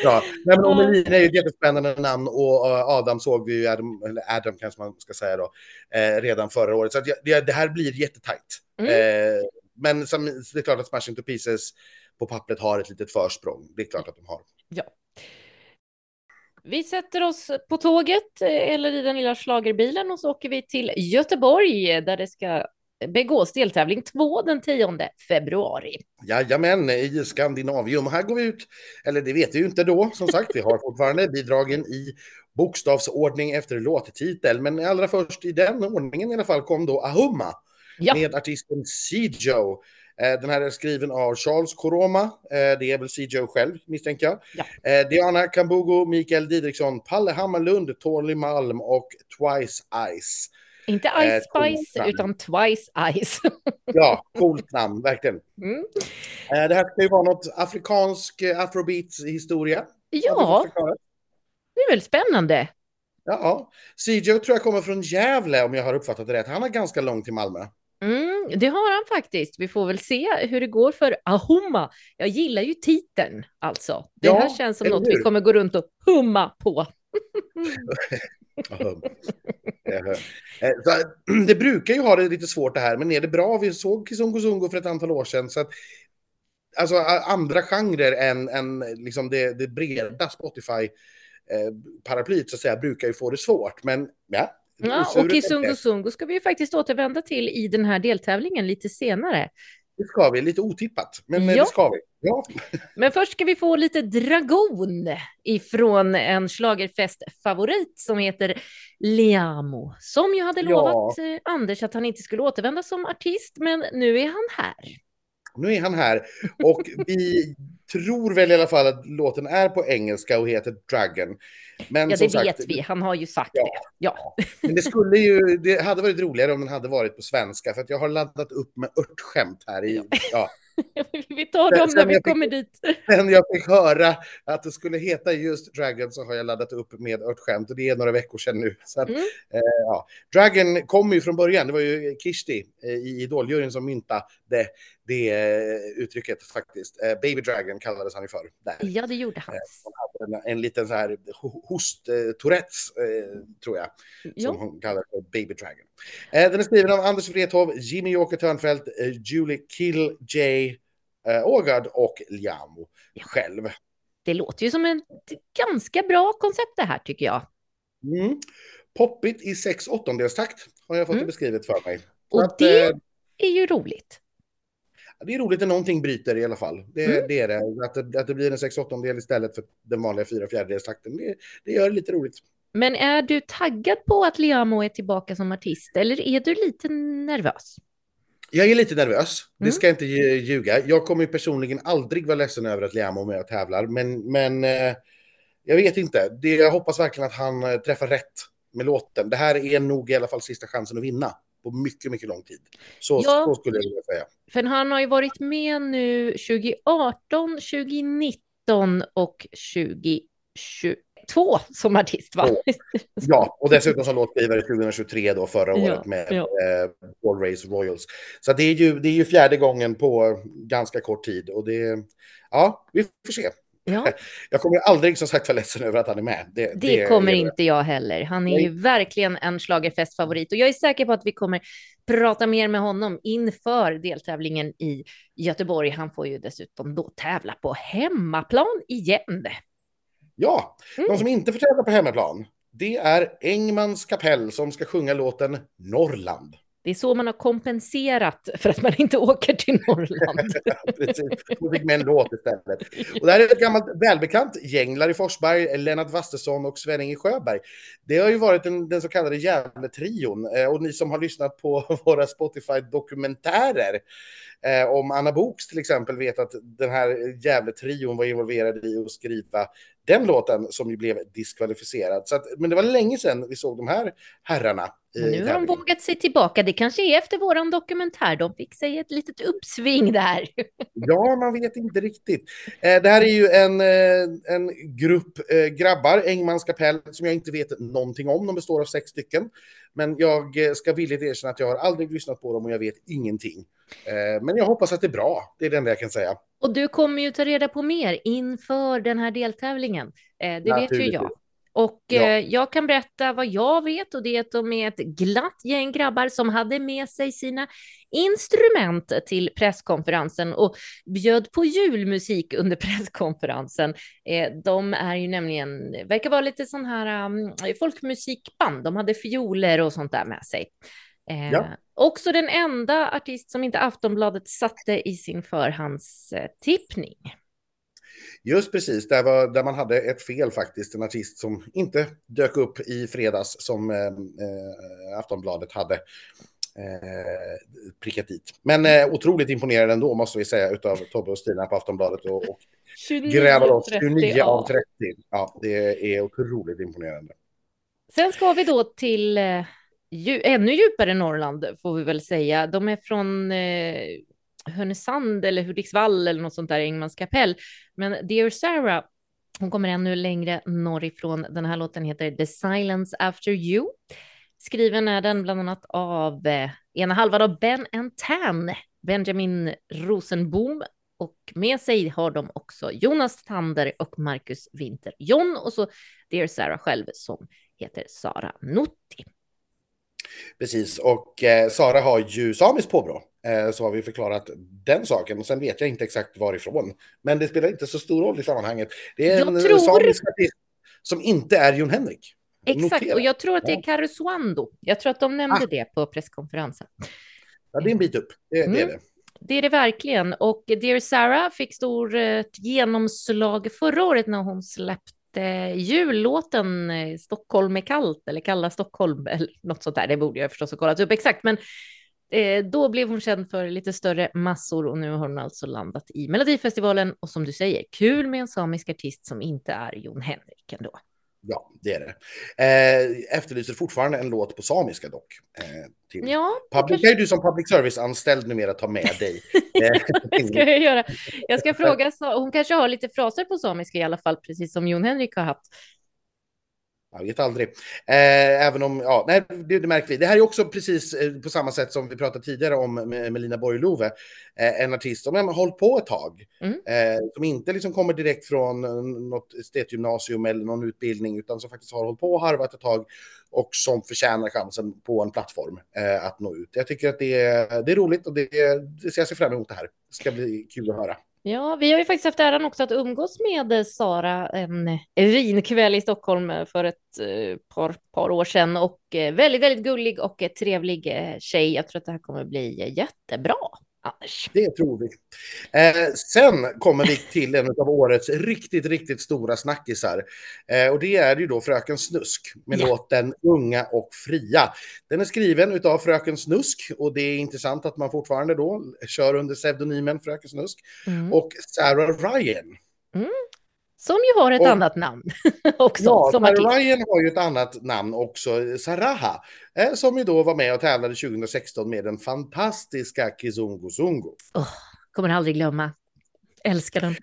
ja. Nej, men Omelin är ju ett jättespännande namn och Adam såg vi ju, Adam, eller Adam kanske man ska säga då, eh, redan förra året. Så det, det, här blir jättetajt. Mm. Eh, men som, det är klart att Smash Into Pieces på pappret har ett litet försprång. Det är klart att de har. Ja. Vi sätter oss på tåget eh, eller i den lilla slagerbilen och så åker vi till Göteborg där det ska begås deltävling 2 den 10 februari. Jajamän, i Skandinavium. Här går vi ut, eller det vet vi ju inte då, som sagt, vi har fortfarande bidragen i bokstavsordning efter låttitel, men allra först i den ordningen i alla fall kom då Ahumma ja. med artisten Sijo. Eh, den här är skriven av Charles Koroma, eh, det är väl Sijo själv misstänker jag. Ja. Eh, Diana Kambugo, Mikael Didriksson, Palle Hammarlund, Torli Malm och Twice Ice. Inte Ice Spice, utan Twice Ice. ja, coolt namn, verkligen. Mm. Det här ska ju vara något afrikansk afrobeats-historia. Ja, det är väl spännande. Ja, Sijo tror jag kommer från Gävle om jag har uppfattat det rätt. Han har ganska långt till Malmö. Mm, det har han faktiskt. Vi får väl se hur det går för Ahumma. Jag gillar ju titeln alltså. Det ja, här känns som något hur? vi kommer gå runt och humma på. det brukar ju ha det lite svårt det här, men är det bra? Vi såg Kizungo Zungo för ett antal år sedan, så att alltså andra genrer än, än liksom det, det breda Spotify eh, så att säga brukar ju få det svårt. Men ja, Ja, och Kizungo Zungo ska vi ju faktiskt återvända till i den här deltävlingen lite senare. Det ska vi, lite otippat, men ja. det ska vi. Ja. Men först ska vi få lite Dragon ifrån en slagerfestfavorit som heter Liamo, som ju hade lovat ja. Eh, Anders att han inte skulle återvända som artist, men nu är han här. Nu är han här och vi tror väl i alla fall att låten är på engelska och heter Dragon. Men ja, det sagt, vet vi. Han har ju sagt ja, det. Ja. Men det skulle ju, det hade varit roligare om den hade varit på svenska, för att jag har laddat upp med örtskämt här i, ja. vi tar dem när vi kommer dit. Sen jag fick höra att det skulle heta just Dragon så har jag laddat upp med örtskämt och det är några veckor sedan nu. Så att, mm. eh, ja. Dragon kom ju från början, det var ju Kishti eh, i Idoljuryn som myntade det, det eh, uttrycket faktiskt. Eh, Baby Dragon kallades han ju för. Där. Ja, det gjorde han. En, en, liten så här host-tourettes, tror jag, jo. som hon kallar för Baby Dragon. den är skriven av Anders Wrethov, Jimmy Joker Törnfeldt, Julie Kill J eh, Ågard och Liamo ja. själv. Det låter ju som ett ganska bra koncept det här tycker jag. Mm. Poppigt i sex åttondelstakt har jag fått mm. det beskrivet för mig. Och att, det eh, är ju roligt. Det är roligt när någonting bryter i alla fall. Det, mm. det är det. Att, det. att det blir en sex åttondel istället för den vanliga fyra fjärdedelstakten. Det, det gör det lite roligt. Men är du taggad på att Liamo är tillbaka som artist eller är du lite nervös? Jag är lite nervös, det mm. ska jag inte ljuga. Jag kommer personligen aldrig vara ledsen över att Liam och jag tävlar, men, men eh, jag vet inte. Det, jag hoppas verkligen att han eh, träffar rätt med låten. Det här är nog i alla fall sista chansen att vinna på mycket, mycket lång tid. Så, ja, så skulle jag vilja säga. För han har ju varit med nu 2018, 2019 och 2020 två som artist va? Ja, och dessutom som låtskrivare 2023 då förra året ja, med ja. Eh, Race Royals. Så det är, ju, det är ju fjärde gången på ganska kort tid och det, ja, vi får se. Ja. Jag kommer aldrig som sagt vara ledsen över att han är med. Det, det, det kommer inte jag heller. Han är Nej. ju verkligen en slagerfestfavorit och jag är säker på att vi kommer prata mer med honom inför deltävlingen i Göteborg. Han får ju dessutom då tävla på hemmaplan igen. Ja, mm. de som inte får tävla på hemmaplan, det är Engmans kapell som ska sjunga låten Norrland. Det är så man har kompenserat för att man inte åker till Norrland. Precis, man fick med en låt istället. Och det här är ett gammalt välbekant gäng, Larry Forsberg, Lennart Wastesson och Sven-Inge Sjöberg. Det har ju varit den, den så kallade Gävle-trion eh, och ni som har lyssnat på våra Spotify-dokumentärer eh, om Anna Boks till exempel vet att den här Gävle-trion var involverad i att skriva den låten som ju blev diskvalificerad. Så att, men det var länge sedan vi såg de här herrarna. Men nu har de vågat sig tillbaka. Det kanske är efter våran dokumentär. De fick sig ett litet uppsving där. Ja, man vet inte riktigt. Eh, det här är ju en, eh, en grupp eh, grabbar, Engmans kapell, som jag inte vet någonting om. De består av sex stycken. Men jag ska villigt erkänna att jag har aldrig lyssnat på dem och jag vet ingenting. Men jag hoppas att det är bra. Det är det enda jag kan säga. Och du kommer ju ta reda på mer inför den här deltävlingen. Det vet ju jag. Och Ja. eh, jag kan berätta vad jag vet och det är att de är ett glatt gäng grabbar som hade med sig sina instrument till presskonferensen och bjöd på julmusik under presskonferensen. Eh, de är ju nämligen, verkar vara lite sån här um, folkmusikband. De hade fioler och sånt där med sig. Eh, Ja. Också den enda artist som inte Aftonbladet satte i sin förhandstippning. Just precis, där, var, där man hade ett fel faktiskt. En artist som inte dök upp i fredags som eh, eh, Aftonbladet hade eh, prickat dit. Men eh, otroligt imponerande ändå måste vi säga utav Tobbe och Stina på Aftonbladet och, och 29 gräva loss 30, 29 ja. av 30. Ja, det är otroligt imponerande. Sen ska vi då till eh, ännu djupare Norrland, får vi väl säga. De är från eh, Härnösand eller Hudiksvall eller något sånt där, Engmans kapell. Men Dear Sarah, hon kommer ännu längre norrifrån. Den här låten heter The Silence After You. Skriven är den bland annat av eh, ena halvan av Ben and Tan, Benjamin Rosenboom. Och med sig har de också Jonas Tander och Marcus Winter John och så Dear Sarah själv som heter Sara Notti. Precis, och eh, Sara har ju samiskt påbrå. Eh, så har vi förklarat den saken. Och sen vet jag inte exakt varifrån. Men det spelar inte så stor roll i sammanhanget. Det är Jag en tror- samisk artist som inte är Jon Henrik. Exakt, Notera. och jag tror att det är. Karesuando. Jag tror att de nämnde Ah. det på presskonferensen. Ja, det är en bit upp. Det, det är Mm. det. Det är det verkligen. Och Dear Sarah fick stor eh, genomslag förra året när hon släppte Eh, jullåten eh, Stockholm är kallt eller Kalla Stockholm eller något sånt där. Det borde jag förstås ha kollat upp exakt, men eh, då blev hon känd för lite större massor och nu har hon alltså landat i Melodifestivalen och som du säger, kul med en samisk artist som inte är Jon Henrik ändå. Ja, det är det. Eh, efterlyser fortfarande en låt på samiska dock. Eh. Ja, Public, kanske- du som public service-anställd numera ta med dig. Eh, Det ska jag göra. Jag ska fråga, hon kanske har lite fraser på samiska i alla fall, precis som Jon Henrik har haft. Jag vet aldrig. Eh, även om, ja, nej, det, det märker vi. Det här är också precis eh, på samma sätt som vi pratade tidigare om med Melina Borg-Love. Eh, en artist som har hållit på ett tag. Mm. Eh, som inte liksom kommer direkt från eh, något estetgymnasium eller någon utbildning, utan som faktiskt har hållit på och harvat ett tag och som förtjänar chansen på en plattform eh, att nå ut. Jag tycker att det är, det är roligt och det, det ser jag fram emot det här. Det ska bli kul att höra. Ja, vi har ju faktiskt haft äran också att umgås med eh, Sara en eh, vinkväll i Stockholm eh, för ett par, par år sedan och väldigt, väldigt gullig och trevlig tjej. Jag tror att det här kommer bli jättebra, Anders. Det tror vi. Eh, sen kommer vi till en av årets riktigt, riktigt stora snackisar. Eh, och det är ju då Fröken Snusk med Ja. låten Unga och fria. Den är skriven av Fröken Snusk och det är intressant att man fortfarande då kör under pseudonymen Fröken Snusk Mm. och Sarah Ryan. Som ju har ett Och- annat namn också Ja, som. Ryan har ju ett annat namn också, Saraha, eh, som ju då var med och tävlade 2016 med den fantastiska Kizungu Zungu. Kommer aldrig glömma. Älskar den.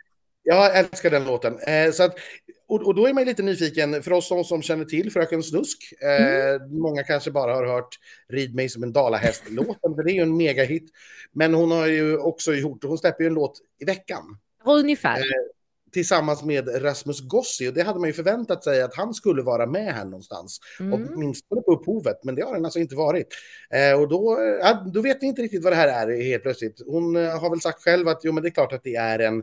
Jag älskar den låten. Eh, så att, och, och då är man lite nyfiken, för oss som, som känner till Fröken Snusk, eh, många kanske bara har hört Rid mig som en dalahäst-låten, för det är ju en megahit. Men hon har ju också gjort, hon släpper ju en låt i veckan Ungefär. Tillsammans med Rasmus Gossi och det hade man ju förväntat sig att han skulle vara med här någonstans. Mm. Åtminstone på upphovet, men det har den alltså inte varit. Eh, och då, eh, då vet ni inte riktigt vad det här är helt plötsligt. Hon eh, har väl sagt själv att jo, men det är klart att det är en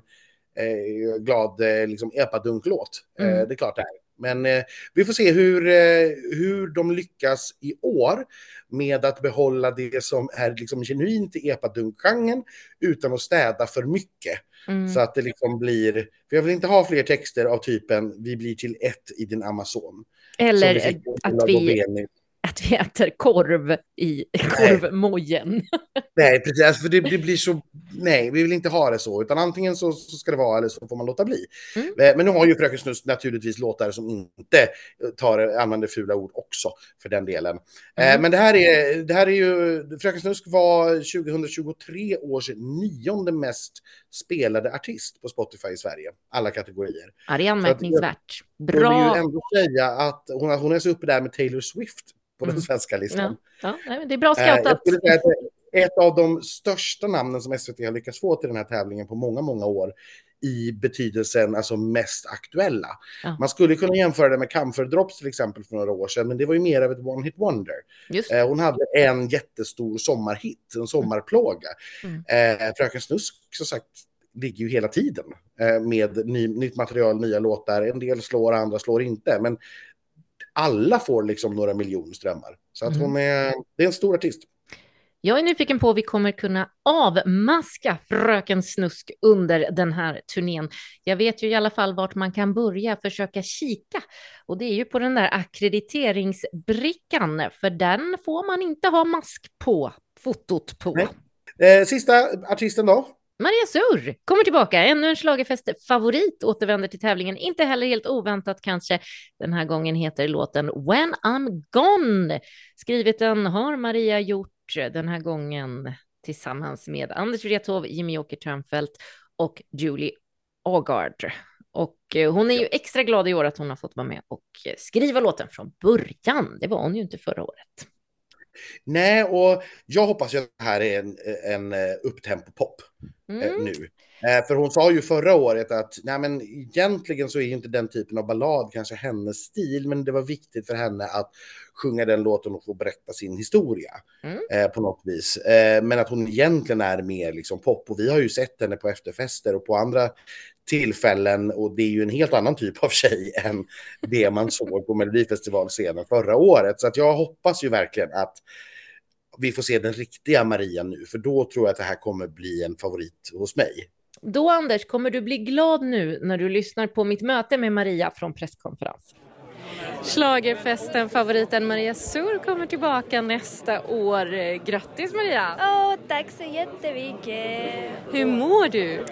eh, glad eh, liksom epadunk-låt. Eh, Mm. det är klart det är. Men eh, vi får se hur, eh, hur de lyckas i år med att behålla det som är liksom genuint i epadunk-genren utan att städa för mycket. Mm. Så att det liksom blir, för jag vill inte ha fler texter av typen vi blir till ett i din Amazon. Eller vi att vi. Att vi äter korv i korvmojen. Nej, precis. Alltså, För det, det blir så... Nej, vi vill inte ha det så. Utan antingen så, så ska det vara eller så får man låta bli. Mm. Eh, Men nu har ju Fröken Snusk naturligtvis låtar som inte tar, använder fula ord också för den delen. Eh, Mm. Men det här, är, det här är ju... Fröken Snusk var 2023 års nionde mest spelade artist på Spotify i Sverige. Alla kategorier. Ja, det är anmärkningsvärt. Jag vill ju Bra. ändå säga att hon, hon är så uppe där med Taylor Swift på den Mm. svenska listan. Ja, ja det är bra Eh, scoutat. ett av de största namnen som SVT har lyckats få till den här tävlingen på många, många år i betydelsen alltså mest aktuella. Ja. Man skulle kunna jämföra det med Camphor Drops till exempel för några år sedan, men det var ju mer av ett one-hit wonder. Eh, hon hade en jättestor sommarhit, en sommarplåga. Mm. Eh, Fröken Snusk, som sagt, ligger ju hela tiden eh, med ny, nytt material, nya låtar. En del slår, andra slår inte, men alla får liksom några miljoner strömmar. Så att mm. hon är, det är en stor artist. Jag är nyfiken på om vi kommer kunna avmaska Fröken Snusk under den här turnén. Jag vet ju i alla fall vart man kan börja försöka kika och det är ju på den där akkrediteringsbrickan, för den får man inte ha mask på fotot på. Eh, sista artisten då? Maria Sur kommer tillbaka, ännu en schlagerfest-favorit återvänder till tävlingen, inte heller helt oväntat kanske. Den här gången heter låten When I'm Gone. Skrivit den har Maria gjort den här gången tillsammans med Anders Wrethov, Jimmy Åker Törnfeldt och Julie Agard. Och eh, hon är ju extra glad i år att hon har fått vara med och skriva låten från början. Det var hon ju inte förra året. Nej, och jag hoppas att det här är en, en eh, upptempo-pop eh, mm. nu. Eh, för hon sa ju förra året att nej men egentligen så är inte den typen av ballad kanske hennes stil, men det var viktigt för henne att sjunga den låten och få berätta sin historia mm. eh, på något vis. Eh, men att hon egentligen är mer liksom pop och vi har ju sett henne på efterfester och på andra tillfällen och det är ju en helt annan typ av tjej än det man såg på Melodifestivalscenen förra året. Så att jag hoppas ju verkligen att vi får se den riktiga Maria nu, för då tror jag att det här kommer bli en favorit hos mig. Då, Anders, kommer du bli glad nu när du lyssnar på mitt möte med Maria från presskonferensen? Schlagerfesten, favoriten Maria Sur kommer tillbaka nästa år. Grattis Maria! oh, tack så jättemycket! Hur mår du?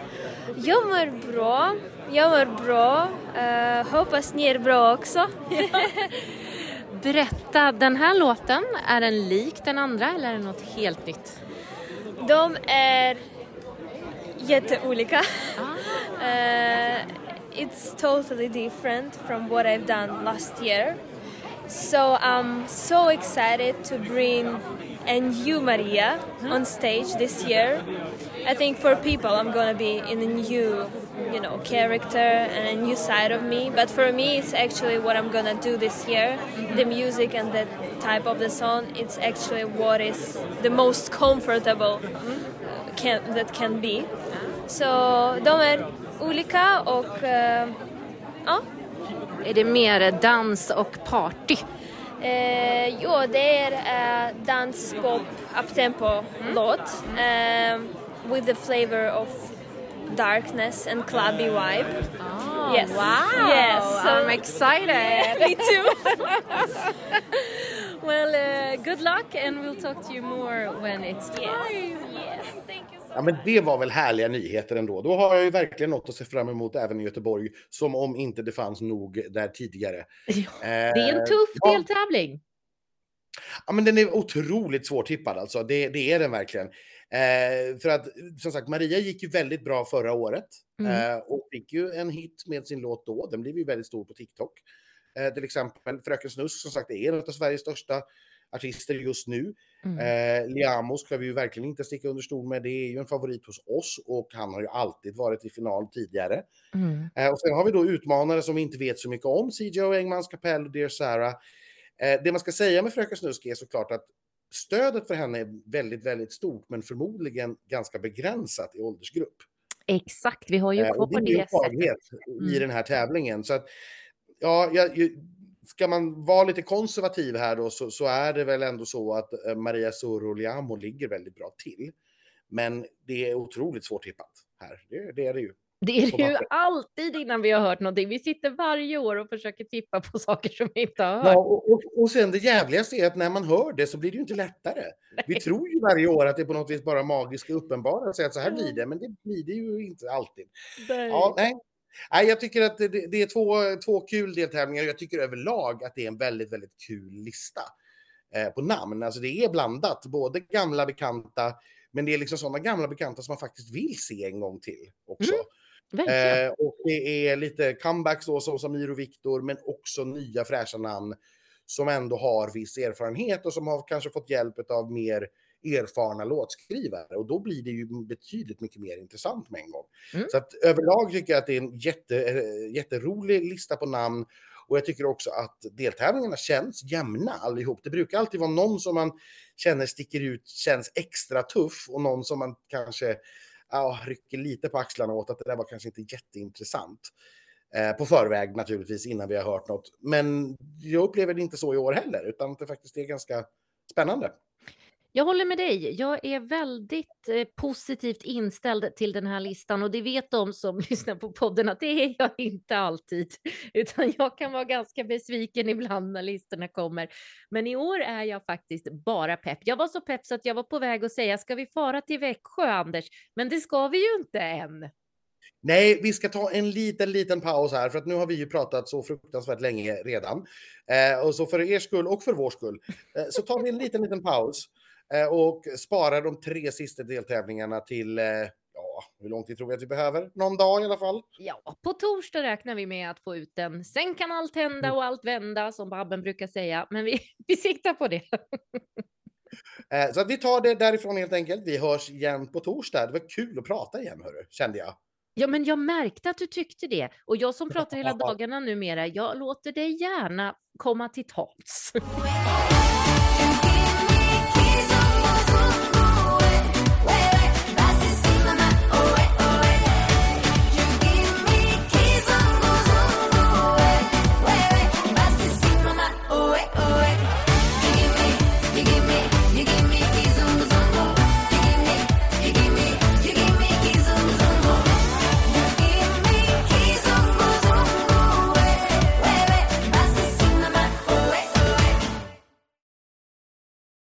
Jag mår bra. Jag mår bra. Uh, hoppas ni är bra också. Berätta, den här låten, är den lik den andra eller är det något helt nytt? De är jätteolika. Ah. uh, it's totally different from what I've done last year. So I'm so excited to bring a new Maria on stage this year. I think for people I'm gonna be in a new, you know, character and a new side of me. But for me, it's actually what I'm gonna do this year. The music and the type of the song, it's actually what is the most comfortable can, that can be. Så de är olika och uh, ja. Är det mer dans och party? Uh, jo, det är uh, dans, pop, uptempo-låt mm. uh, with the flavor of darkness and clubby vibe. Oh, yes. Wow! Yes, so, I'm excited. Yeah, me too. well, uh, good luck and we'll talk to you more when it's time. Yes, yes. thank you Ja, men det var väl härliga nyheter ändå. Då har jag ju verkligen något att se fram emot även i Göteborg, som om inte det fanns nog där tidigare. Ja, det är en tuff eh, deltävling. Ja, men den är otroligt svårtippad alltså. Det, det är den verkligen. Eh, för att som sagt, Maria gick ju väldigt bra förra året mm. eh, och fick ju en hit med sin låt då. Den blev ju väldigt stor på TikTok. Eh, till exempel Fröken Snusk som sagt är en av Sveriges största artister just nu. Mm. Eh, Liamo ska vi ju verkligen inte sticka under stol med. Det är ju en favorit hos oss och han har ju alltid varit i final tidigare. Mm. Eh, och sen har vi då utmanare som vi inte vet så mycket om. CJ Engmans kapell och Dear Sarah. Eh, det man ska säga med Fröken Snusk är såklart att stödet för henne är väldigt, väldigt stort, men förmodligen ganska begränsat i åldersgrupp. Exakt, vi har ju kvar eh, det. Det är en svaghet mm. i den här tävlingen. Så att, ja, jag, ska man vara lite konservativ här då så, så är det väl ändå så att eh, Maria Soroliamo ligger väldigt bra till. Men det är otroligt svårt tippat här. Det, det är det ju. Det är det ju alltid innan vi har hört någonting. Vi sitter varje år och försöker tippa på saker som vi inte har hört. Ja, och, och, och sen det jävligaste är att när man hör det så blir det ju inte lättare. Nej. Vi tror ju varje år att det på något vis bara magiska uppenbara sig att så här blir det, men det blir det ju inte alltid. Nej. Ja, nej. Nej, jag tycker att det, det, är två, två kul deltävlingar. Jag tycker överlag att det är en väldigt, väldigt kul lista eh, på namn. Alltså det är blandat, både gamla bekanta, men det är liksom sådana gamla bekanta som man faktiskt vill se en gång till också. Mm, eh, och det är lite comebacks då som Samir och Viktor, men också nya fräscha namn som ändå har viss erfarenhet och som har kanske fått hjälp av mer erfarna låtskrivare och då blir det ju betydligt mycket mer intressant med en gång. Mm. Så att överlag tycker jag att det är en jätte, eh, jätterolig lista på namn och jag tycker också att deltävlingarna känns jämna allihop. Det brukar alltid vara någon som man känner sticker ut, känns extra tuff och någon som man kanske ah, rycker lite på axlarna åt att det där var kanske inte jätteintressant. Eh, på förväg naturligtvis innan vi har hört något. Men jag upplever det inte så i år heller, utan att det faktiskt är ganska spännande. Jag håller med dig. Jag är väldigt eh, positivt inställd till den här listan och det vet de som lyssnar på podden att det är jag inte alltid, utan jag kan vara ganska besviken ibland när listorna kommer. Men i år är jag faktiskt bara pepp. Jag var så pepp så att jag var på väg att säga, ska vi fara till Växjö, Anders? Men det ska vi ju inte än. Nej, vi ska ta en liten, liten paus här för att nu har vi ju pratat så fruktansvärt länge redan. Eh, och så för er skull och för vår skull eh, så tar vi en liten, liten paus eh, och sparar de tre sista deltävlingarna till, eh, ja, hur lång tid tror vi att vi behöver? Någon dag i alla fall. Ja, på torsdag räknar vi med att få ut den. Sen kan allt hända och allt vända som Babben brukar säga, men vi, vi siktar på det. Eh, så att vi tar det därifrån helt enkelt. Vi hörs igen på torsdag. Det var kul att prata igen, hörru, kände jag. Ja, men jag märkte att du tyckte det. Och jag som pratar hela dagarna numera, jag låter dig gärna komma till tals.